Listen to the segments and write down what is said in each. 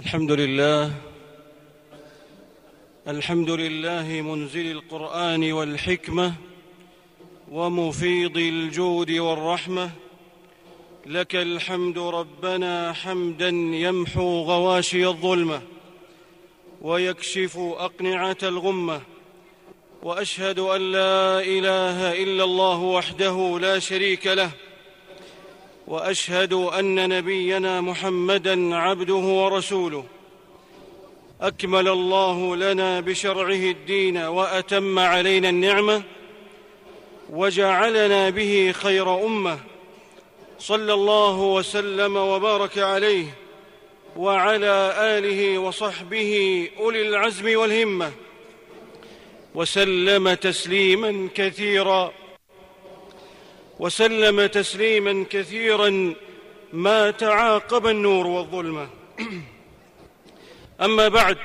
الحمد لله الحمد لله منزل القرآن والحكمة ومفيض الجود والرحمة. لك الحمد ربنا حمدا يمحو غواشي الظلمة ويكشف أقنعة الغمة. وأشهد أن لا إله إلا الله وحده لا شريك له. وأشهد أن نبينا محمدا عبده ورسوله. أكمل الله لنا بشرعه الدين وأتم علينا النعمة وجعلنا به خير أمة. صلى الله وسلم وبارك عليه وعلى آله وصحبه أولي العزم والهمة. وسلم تسليما كثيرا. وسلم تسليما كثيرا ما تعاقب النور والظلمة. أما بعد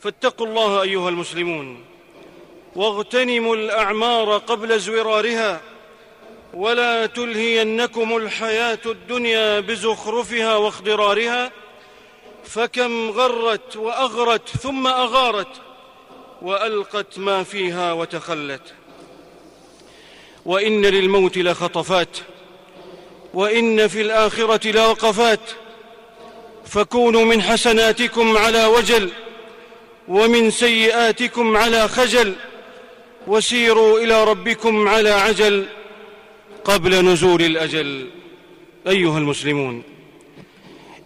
فاتقوا الله أيها المسلمون واغتنموا الأعمار قبل زورارها ولا تلهينكم الحياة الدنيا بزخرفها واخضرارها فكم غرت وأغرت ثم أغارت وألقت ما فيها وتخلت. وإن للموت لخطفات وإن في الآخرة لوقفات. فكونوا من حسناتكم على وجل ومن سيئاتكم على خجل وسيروا إلى ربكم على عجل قبل نزول الأجل. أيها المسلمون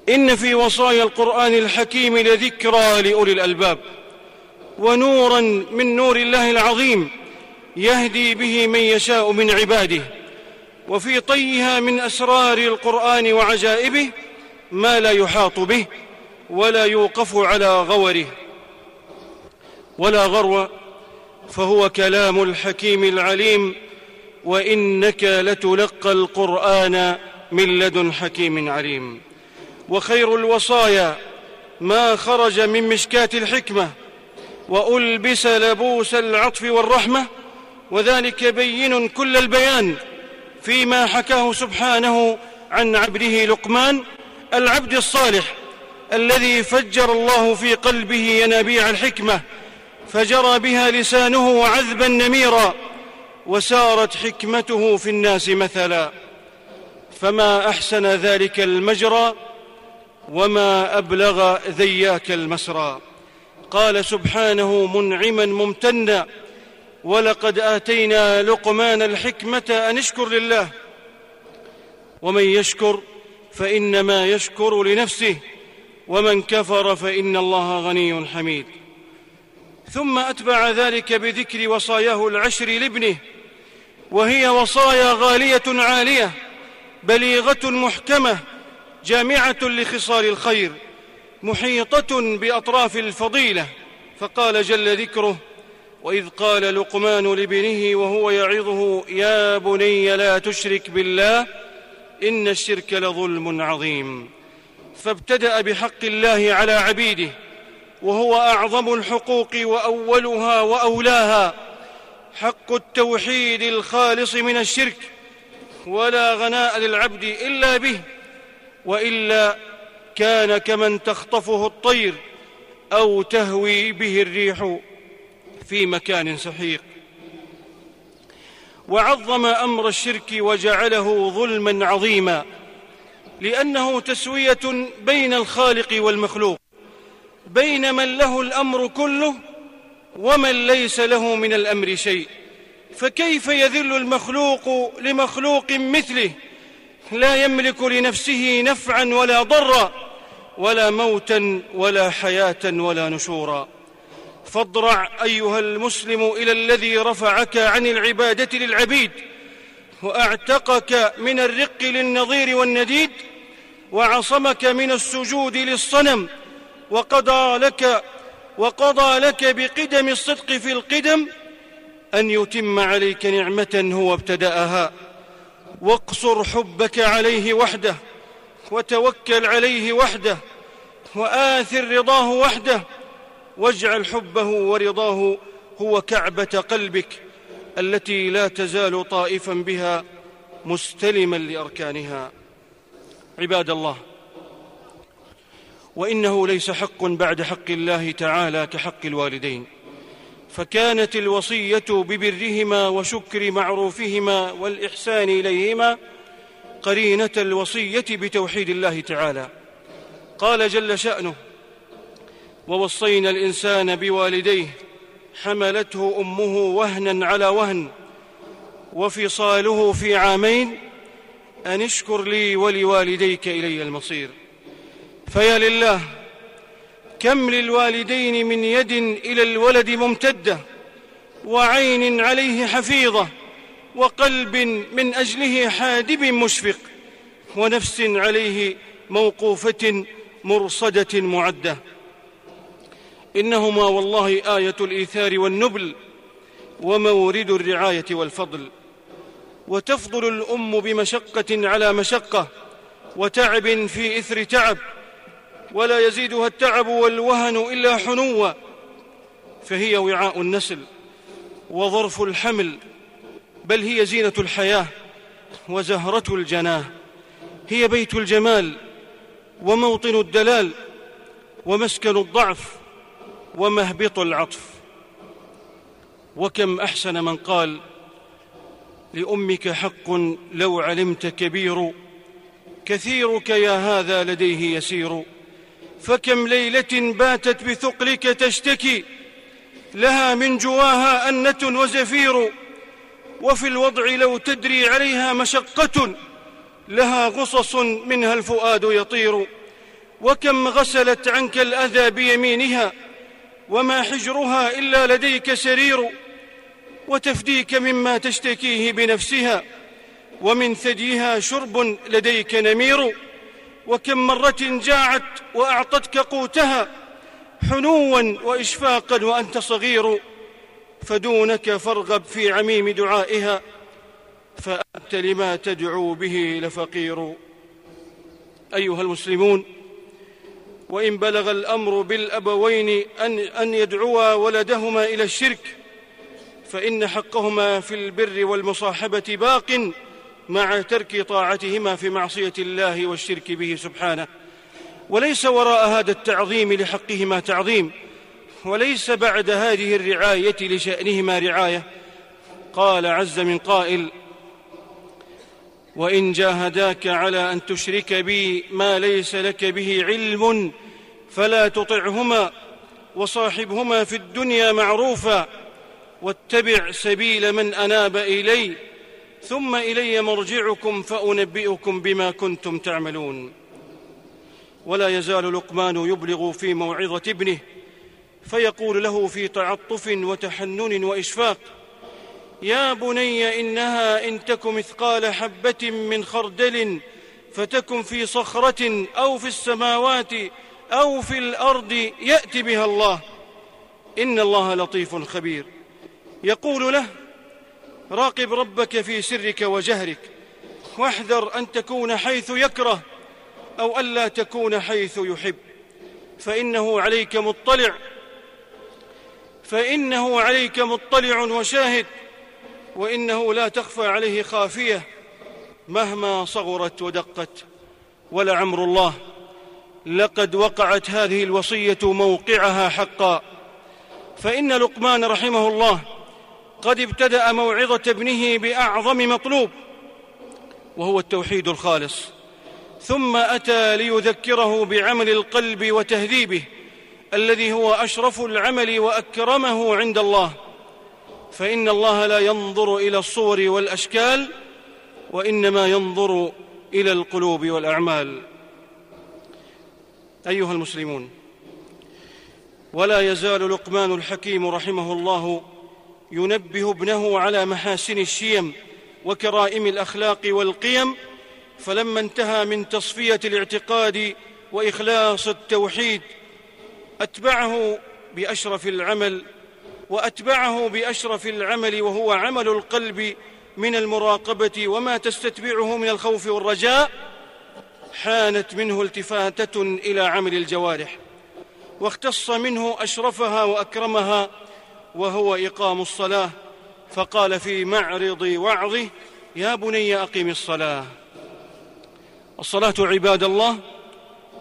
إن في وصايا القرآن الحكيم لذكرى لأولي الألباب ونورا من نور الله العظيم يهدي به من يشاء من عباده وفي طيها من أسرار القرآن وعجائبه ما لا يحاط به ولا يوقف على غوره. ولا غرو فهو كلام الحكيم العليم وإنك لتلقى القرآن من لدن حكيم عليم. وخير الوصايا ما خرج من مشكاة الحكمة وألبس لبوس العطف والرحمة وذلك بين كل البيان فيما حكاه سبحانه عن عبده لقمان العبد الصالح الذي فجر الله في قلبه ينابيع الحكمة فجرى بها لسانه عذبا نميرا وسارت حكمته في الناس مثلا. فما أحسن ذلك المجرى وما أبلغ ذياك المسرى. قال سبحانه منعما ممتنا ولقد آتينا لقمان الحكمة أن اشكر لله. ومن يشكر فإنما يشكر لنفسه ومن كفر فإن الله غني حميد. ثم أتبع ذلك بذكر وصاياه العشر لابنه وهي وصايا غالية عالية بليغة محكمة جامعة لخصال الخير محيطة بأطراف الفضيلة. فقال جل ذكره وإذ قال لقمان لابنه وهو يعظه يا بني لا تشرك بالله إن الشرك لظلم عظيم. فابتدأ بحق الله على عبيده وهو أعظم الحقوق وأولها وأولاها حق التوحيد الخالص من الشرك ولا غناء للعبد إلا به وإلا كان كمن تخطفه الطير أو تهوي به الريح في مكان سحيق. وعظم أمر الشرك وجعله ظلما عظيما لأنه تسوية بين الخالق والمخلوق بين من له الأمر كله ومن ليس له من الأمر شيء. فكيف يذل المخلوق لمخلوق مثله؟ لا يملك لنفسه نفعا ولا ضرا ولا موتا ولا حياة ولا نشورا. فاضرع أيها المسلم إلى الذي رفعك عن العبادة للعبيد وأعتقك من الرق للنظير والنديد وعصمك من السجود للصنم وقضى لك وقضى لك بقدم الصدق في القدم أن يتم عليك نعمة هو ابتدأها. واقصر حبك عليه وحده وتوكل عليه وحده وآثر رضاه وحده واجعل حبه ورضاه هو كعبة قلبك التي لا تزال طائفا بها مستلما لأركانها. عباد الله وإنه ليس حق بعد حق الله تعالى كحق الوالدين فكانت الوصية ببرهما وشكر معروفهما والإحسان إليهما قرينة الوصية بتوحيد الله تعالى. قال جل شأنه ووصينا الإنسان بوالديه حملته أمه وهنا على وهن وفصاله في عامين أن اشكر لي ولوالديك إلي المصير. فيا لله كم للوالدين من يد إلى الولد ممتدة وعين عليه حفيظة وقلب من أجله حادب مشفق ونفس عليه موقوفة مرصدة معدة. إنهما والله آية الإيثار والنبل ومورد الرعاية والفضل. وتفضل الأم بمشقة على مشقة وتعب في إثر تعب ولا يزيدها التعب والوهن إلا حنوا فهي وعاء النسل وظرف الحمل بل هي زينة الحياة وزهرة الجناة. هي بيت الجمال وموطن الدلال ومسكن الضعف ومهبط العطف. وكم أحسن من قال لأمك حق لو علمت كبير كثيرك يا هذا لديه يسير. فكم ليلة باتت بثقلك تشتكي لها من جواها أنة وزفير. وفي الوضع لو تدري عليها مشقة لها غصص منها الفؤاد يطير. وكم غسلت عنك الأذى بيمينها وما حجرها إلا لديك سرير وتفديك مما تشتكيه بنفسها ومن ثديها شرب لديك نمير وكم مرة جاعت وأعطتك قوتها حنوا واشفاقا وأنت صغير فدونك فارغب في عميم دعائها فأنت لما تدعو به لفقير. أيها المسلمون وإن بلغ الأمر بالأبوين أن أن يدعوا ولدهما إلى الشرك فإن حقهما في البر والمصاحبة باق مع ترك طاعتهما في معصية الله والشرك به سبحانه. وليس وراء هذا التعظيم لحقهما تعظيم وليس بعد هذه الرعاية لشأنهما رعاية. قال عز من قائل وإن جاهداك على أن تشرك بي ما ليس لك به علم فلا تطعهما وصاحبهما في الدنيا معروفا واتبع سبيل من أناب إلي ثم إلي مرجعكم فأنبئكم بما كنتم تعملون. ولا يزال لقمان يبلغ في موعظة ابنه فيقول له في تعطف وتحنن وإشفاق يا بني إنها إن تك مثقال حبة من خردل فتكن في صخرة أو في السماوات أو في الأرض يأت بها الله. إن الله لطيف خبير. يقول له راقب ربك في سرك وجهرك واحذر أن تكون حيث يكره أو الا تكون حيث يحب. فإنه عليك مطلع فإنه عليك مطلع وشاهد وإنه لا تخفى عليه خافية مهما صغرت ودقت. ولعمر الله لقد وقعت هذه الوصية موقعها حقا. فإن لقمان رحمه الله قد ابتدأ موعظة ابنه بأعظم مطلوب وهو التوحيد الخالص. ثم أتى ليذكره بعمل القلب وتهذيبه الذي هو أشرف العمل وأكرمه عند الله. فإن الله لا ينظر إلى الصور والأشكال وإنما ينظر إلى القلوب والأعمال. أيها المسلمون ولا يزال لقمان الحكيم رحمه الله ينبه ابنه على محاسن الشيم وكرائم الأخلاق والقيم فلما انتهى من تصفية الاعتقاد وإخلاص التوحيد أتبعه بأشرف العمل وأتبعه بأشرف العمل وهو عمل القلب من المراقبة وما تستتبعه من الخوف والرجاء حانت منه التفاتة إلى عمل الجوارح واختص منه أشرفها وأكرمها وهو إقام الصلاة فقال في معرض وعظه يا بني أقم الصلاة. الصلاة عباد الله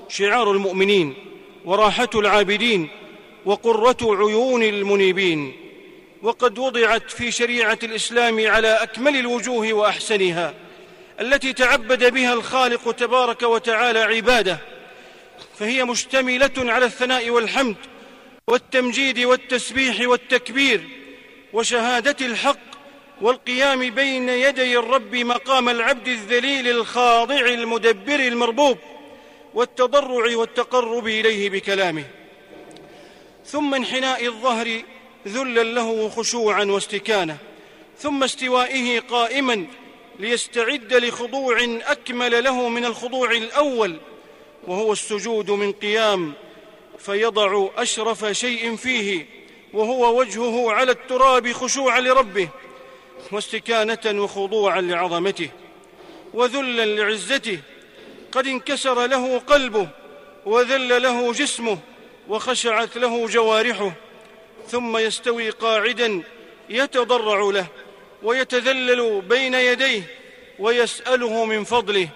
شعار المؤمنين وراحة العابدين وقرة عيون المنيبين وقد وضعت في شريعة الإسلام على أكمل الوجوه وأحسنها التي تعبد بها الخالق تبارك وتعالى عباده فهي مشتملة على الثناء والحمد والتمجيد والتسبيح والتكبير وشهادة الحق والقيام بين يدي الرب مقام العبد الذليل الخاضع المدبر المربوب والتضرع والتقرب إليه بكلامه. ثم انحناء الظهر ذلا له وخشوعا واستكانه ثم استوائه قائما ليستعد لخضوع أكمل له من الخضوع الأول وهو السجود من قيام فيضع أشرف شيء فيه وهو وجهه على التراب خشوعا لربه واستكانة وخضوعا لعظمته وذلا لعزته قد انكسر له قلبه وذل له جسمه وخشعت له جوارحه ثم يستوي قاعدا يتضرع له ويتذلل بين يديه ويسأله من فضله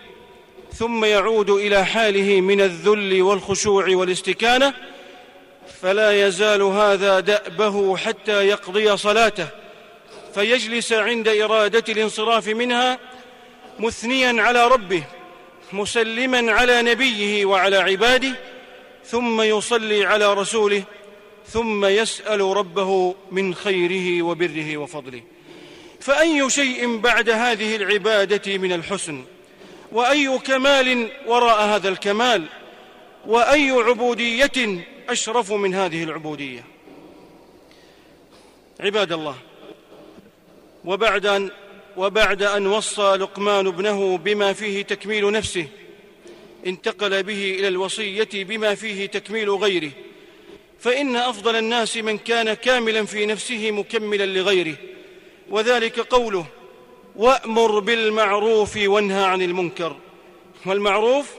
ثم يعود إلى حاله من الذل والخشوع والاستكانة فلا يزال هذا دأبه حتى يقضي صلاته فيجلس عند إرادة الانصراف منها مثنيا على ربه مسلما على نبيه وعلى عباده ثم يصلي على رسوله ثم يسأل ربه من خيره وبره وفضله. فأي شيء بعد هذه العبادة من الحسن؟ وأي كمال وراء هذا الكمال؟ وأي عبودية أشرف من هذه العبودية؟ عباد الله وبعد أن وبعد أن وصى لقمان ابنه بما فيه تكميل نفسه انتقل به إلى الوصية بما فيه تكميل غيره فإن أفضل الناس من كان كاملا في نفسه مكملا لغيره. وذلك قوله وأمر بالمعروف وانهى عن المنكر والمعروف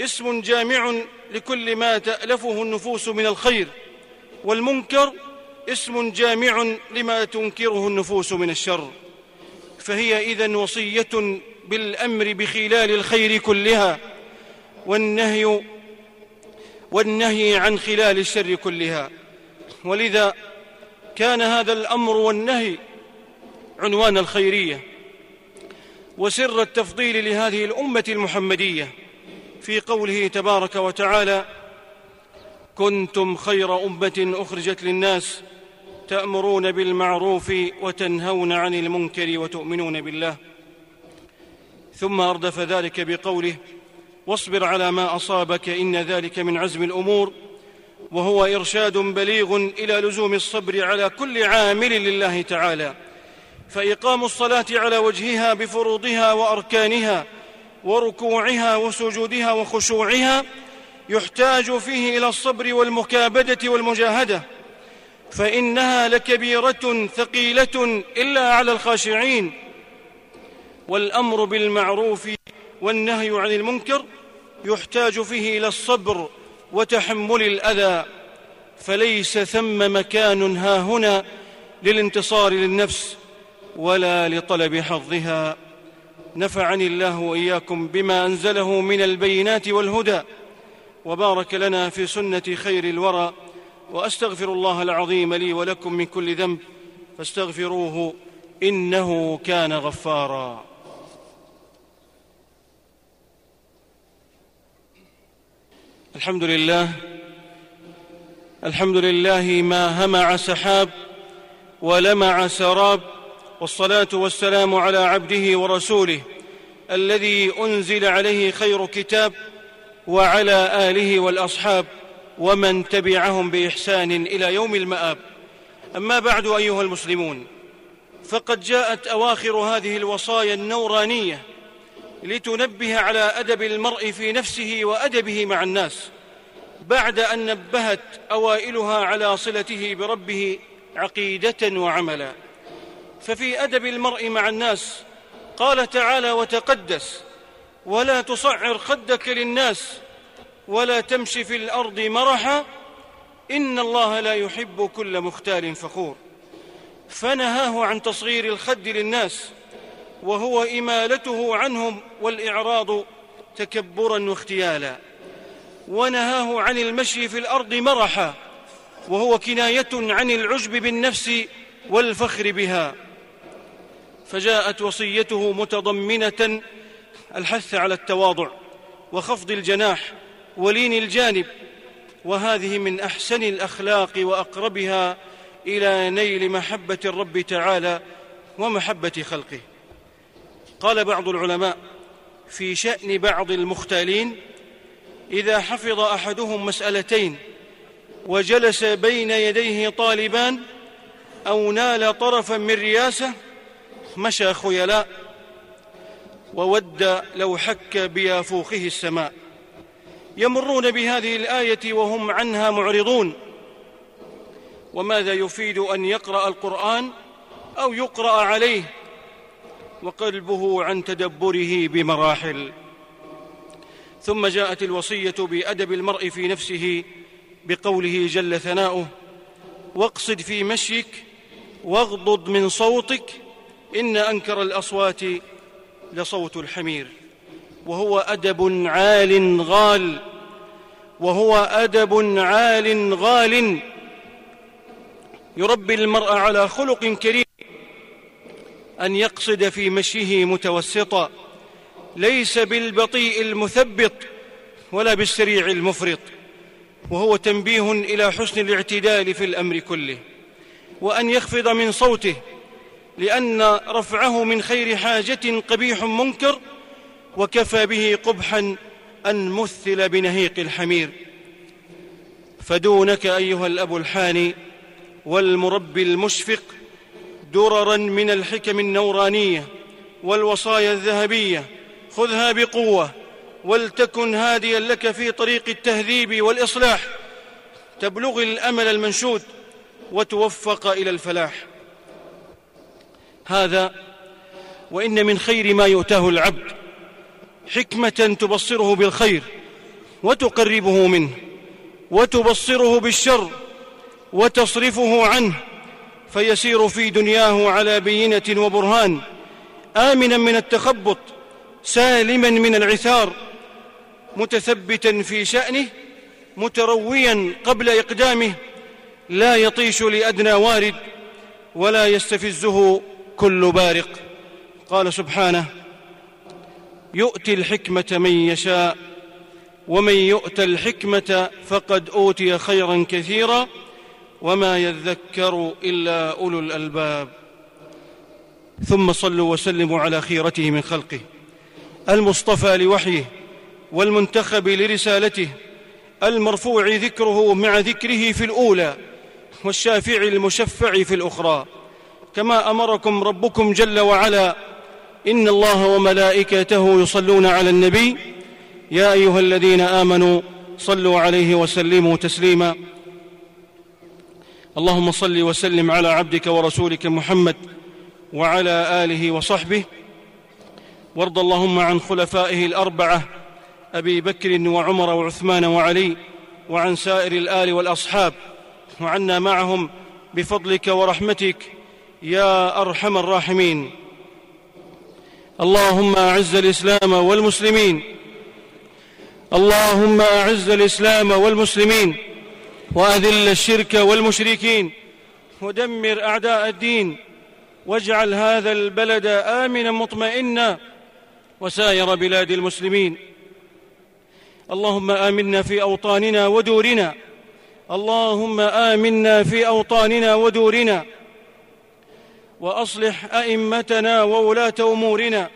اسم جامع لكل ما تألفه النفوس من الخير والمنكر اسم جامع لما تنكره النفوس من الشر. فهي إذن وصية بالأمر بخلال الخير كلها. والنهي والنهي عن خلال الشر كلها. ولذا كان هذا الأمر والنهي عنوان الخيرية. وسر التفضيل لهذه الأمة المحمدية في قوله تبارك وتعالى كنتم خير أمة أخرجت للناس تأمرون بالمعروف وتنهون عن المنكر وتؤمنون بالله. ثم أردف ذلك بقوله واصبر على ما أصابك إن ذلك من عزم الأمور وهو إرشاد بليغ إلى لزوم الصبر على كل عامل لله تعالى فإقام الصلاة على وجهها بفروضها وأركانها وركوعها وسجودها وخشوعها يحتاج فيه إلى الصبر والمكابدة والمجاهدة فإنها لكبيرة ثقيلة إلا على الخاشعين والأمر بالمعروف والنهي عن المنكر يحتاج فيه إلى الصبر وتحمل الأذى فليس ثم مكان ها هنا للانتصار للنفس ولا لطلب حظها. نفعني الله وإياكم بما أنزله من البينات والهدى وبارك لنا في سنة خير الورى وأستغفر الله العظيم لي ولكم من كل ذنب فاستغفروه إنه كان غفارا. الحمد لله الحمد لله ما همع سحاب ولمع سراب والصلاة والسلام على عبده ورسوله الذي أنزل عليه خير كتاب وعلى آله والأصحاب ومن تبعهم بإحسان إلى يوم المآب. أما بعد أيها المسلمون فقد جاءت أواخر هذه الوصايا النورانية لتنبه على أدب المرء في نفسه وأدبه مع الناس بعد أن نبهت أوائلها على صلته بربه عقيدة وعملا. ففي أدب المرء مع الناس قال تعالى وتقدس ولا تصعر خدك للناس ولا تمش في الأرض مرحا إن الله لا يحب كل مختال فخور. فنهاه عن تصغير الخد للناس وهو إمالته عنهم والإعراض تكبرا واختيالا. ونهاه عن المشي في الأرض مرحا وهو كناية عن العجب بالنفس والفخر بها. فجاءت وصيته متضمنة الحث على التواضع وخفض الجناح ولين الجانب. وهذه من أحسن الأخلاق وأقربها إلى نيل محبة الرب تعالى ومحبة خلقه. قال بعض العلماء في شأن بعض المختالين إذا حفظ أحدهم مسألتين وجلس بين يديه طالبان أو نال طرفا من رياسة مشى خيلاء وود لو حك بيافوخه السماء. يمرون بهذه الآية وهم عنها معرضون. وماذا يفيد أن يقرأ القرآن أو يقرأ عليه وقلبه عن تدبره بمراحل. ثم جاءت الوصية بأدب المرء في نفسه بقوله جل ثناؤه واقصد في مشيك واغضض من صوتك إن أنكر الأصوات لصوت الحمير. وهو أدب عال غال وهو أدب عال غال. يربي المرء على خلق كريم أن يقصد في مشيه متوسطا ليس بالبطيء المثبط ولا بالسريع المفرط وهو تنبيه إلى حسن الاعتدال في الأمر كله. وأن يخفض من صوته لأن رفعه من خير حاجة قبيح منكر وكفى به قبحا أن مثل بنهيق الحمير. فدونك أيها الأب الحاني والمربي المشفق دررا من الحكم النورانية والوصايا الذهبية خذها بقوة ولتكن هاديا لك في طريق التهذيب والإصلاح. تبلغ الأمل المنشود وتوفق إلى الفلاح. هذا وإن من خير ما يؤتاه العبد حكمة تبصره بالخير وتقربه منه وتبصره بالشر وتصرفه عنه فيسير في دنياه على بينة وبرهان آمنا من التخبط سالما من العثار متثبتا في شأنه مترويا قبل إقدامه لا يطيش لأدنى وارد ولا يستفزه كل بارق. قال سبحانه يؤتي الحكمة من يشاء ومن يؤت الحكمة فقد أوتي خيرا كثيرا. وما يذكر إلا أولو الألباب. ثم صلوا وسلموا على خيرته من خلقه. المصطفى لوحيه والمنتخب لرسالته. المرفوع ذكره مع ذكره في الأولى والشافع المشفع في الأخرى. كما أمركم ربكم جل وعلا إن الله وملائكته يصلون على النبي. يا أيها الذين آمنوا صلوا عليه وسلموا تسليما. اللهم صل وسلم على عبدك ورسولك محمد وعلى آله وصحبه. وارض اللهم عن خلفائه الأربعة أبي بكر وعمر وعثمان وعلي وعن سائر الآل والأصحاب. وعنا معهم بفضلك ورحمتك يا أرحم الراحمين. اللهم أعز الإسلام والمسلمين. اللهم أعز الإسلام والمسلمين. وأذل الشرك والمشركين ودمر أعداء الدين واجعل هذا البلد آمنا مطمئنا وسائر بلاد المسلمين. اللهم آمنا في أوطاننا ودورنا. اللهم آمنا في أوطاننا ودورنا. وأصلح أئمتنا وولاة أمورنا.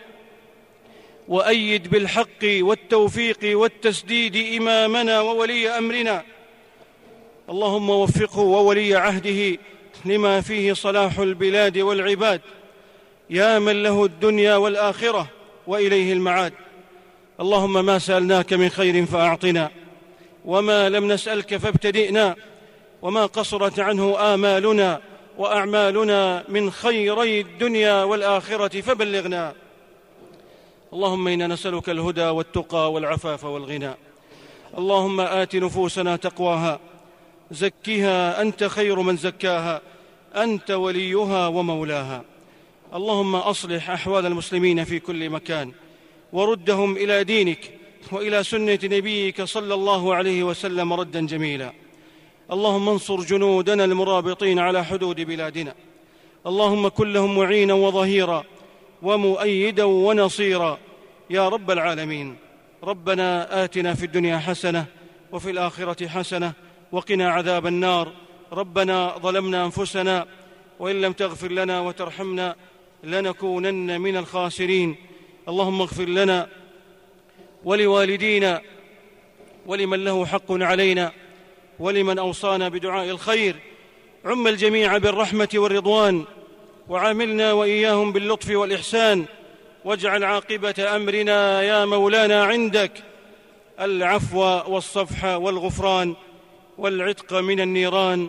وأيد بالحق والتوفيق والتسديد إمامنا وولي أمرنا. اللهم وفقه وولي عهده لما فيه صلاح البلاد والعباد. يا من له الدنيا والآخرة وإليه المعاد. اللهم ما سألناك من خير فأعطنا وما لم نسألك فابتدئنا وما قصرت عنه آمالنا وأعمالنا من خيري الدنيا والآخرة فبلغنا. اللهم إنا نسألك الهدى والتقى والعفاف والغنى. اللهم آت نفوسنا تقواها زكها أنت خير من زكاها أنت وليها ومولاها. اللهم أصلح أحوال المسلمين في كل مكان وردهم إلى دينك وإلى سنة نبيك صلى الله عليه وسلم ردا جميلا. اللهم انصر جنودنا المرابطين على حدود بلادنا. اللهم كن لهم معينا وظهيرا ومؤيدا ونصيرا. يا رب العالمين ربنا آتنا في الدنيا حسنة وفي الآخرة حسنة وقنا عذاب النار. ربنا ظلمنا أنفسنا وإن لم تغفر لنا وترحمنا لنكونن من الخاسرين. اللهم اغفر لنا ولوالدينا ولمن له حق علينا ولمن أوصانا بدعاء الخير. عم الجميع بالرحمة والرضوان وعاملنا وإياهم باللطف والإحسان. واجعل عاقبة أمرنا يا مولانا عندك. العفو والصفح والغفران. والعتق من النيران.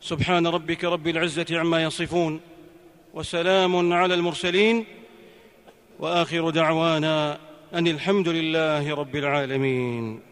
سبحان ربك رب العزة عما يصفون وسلام على المرسلين وآخر دعوانا أن الحمد لله رب العالمين.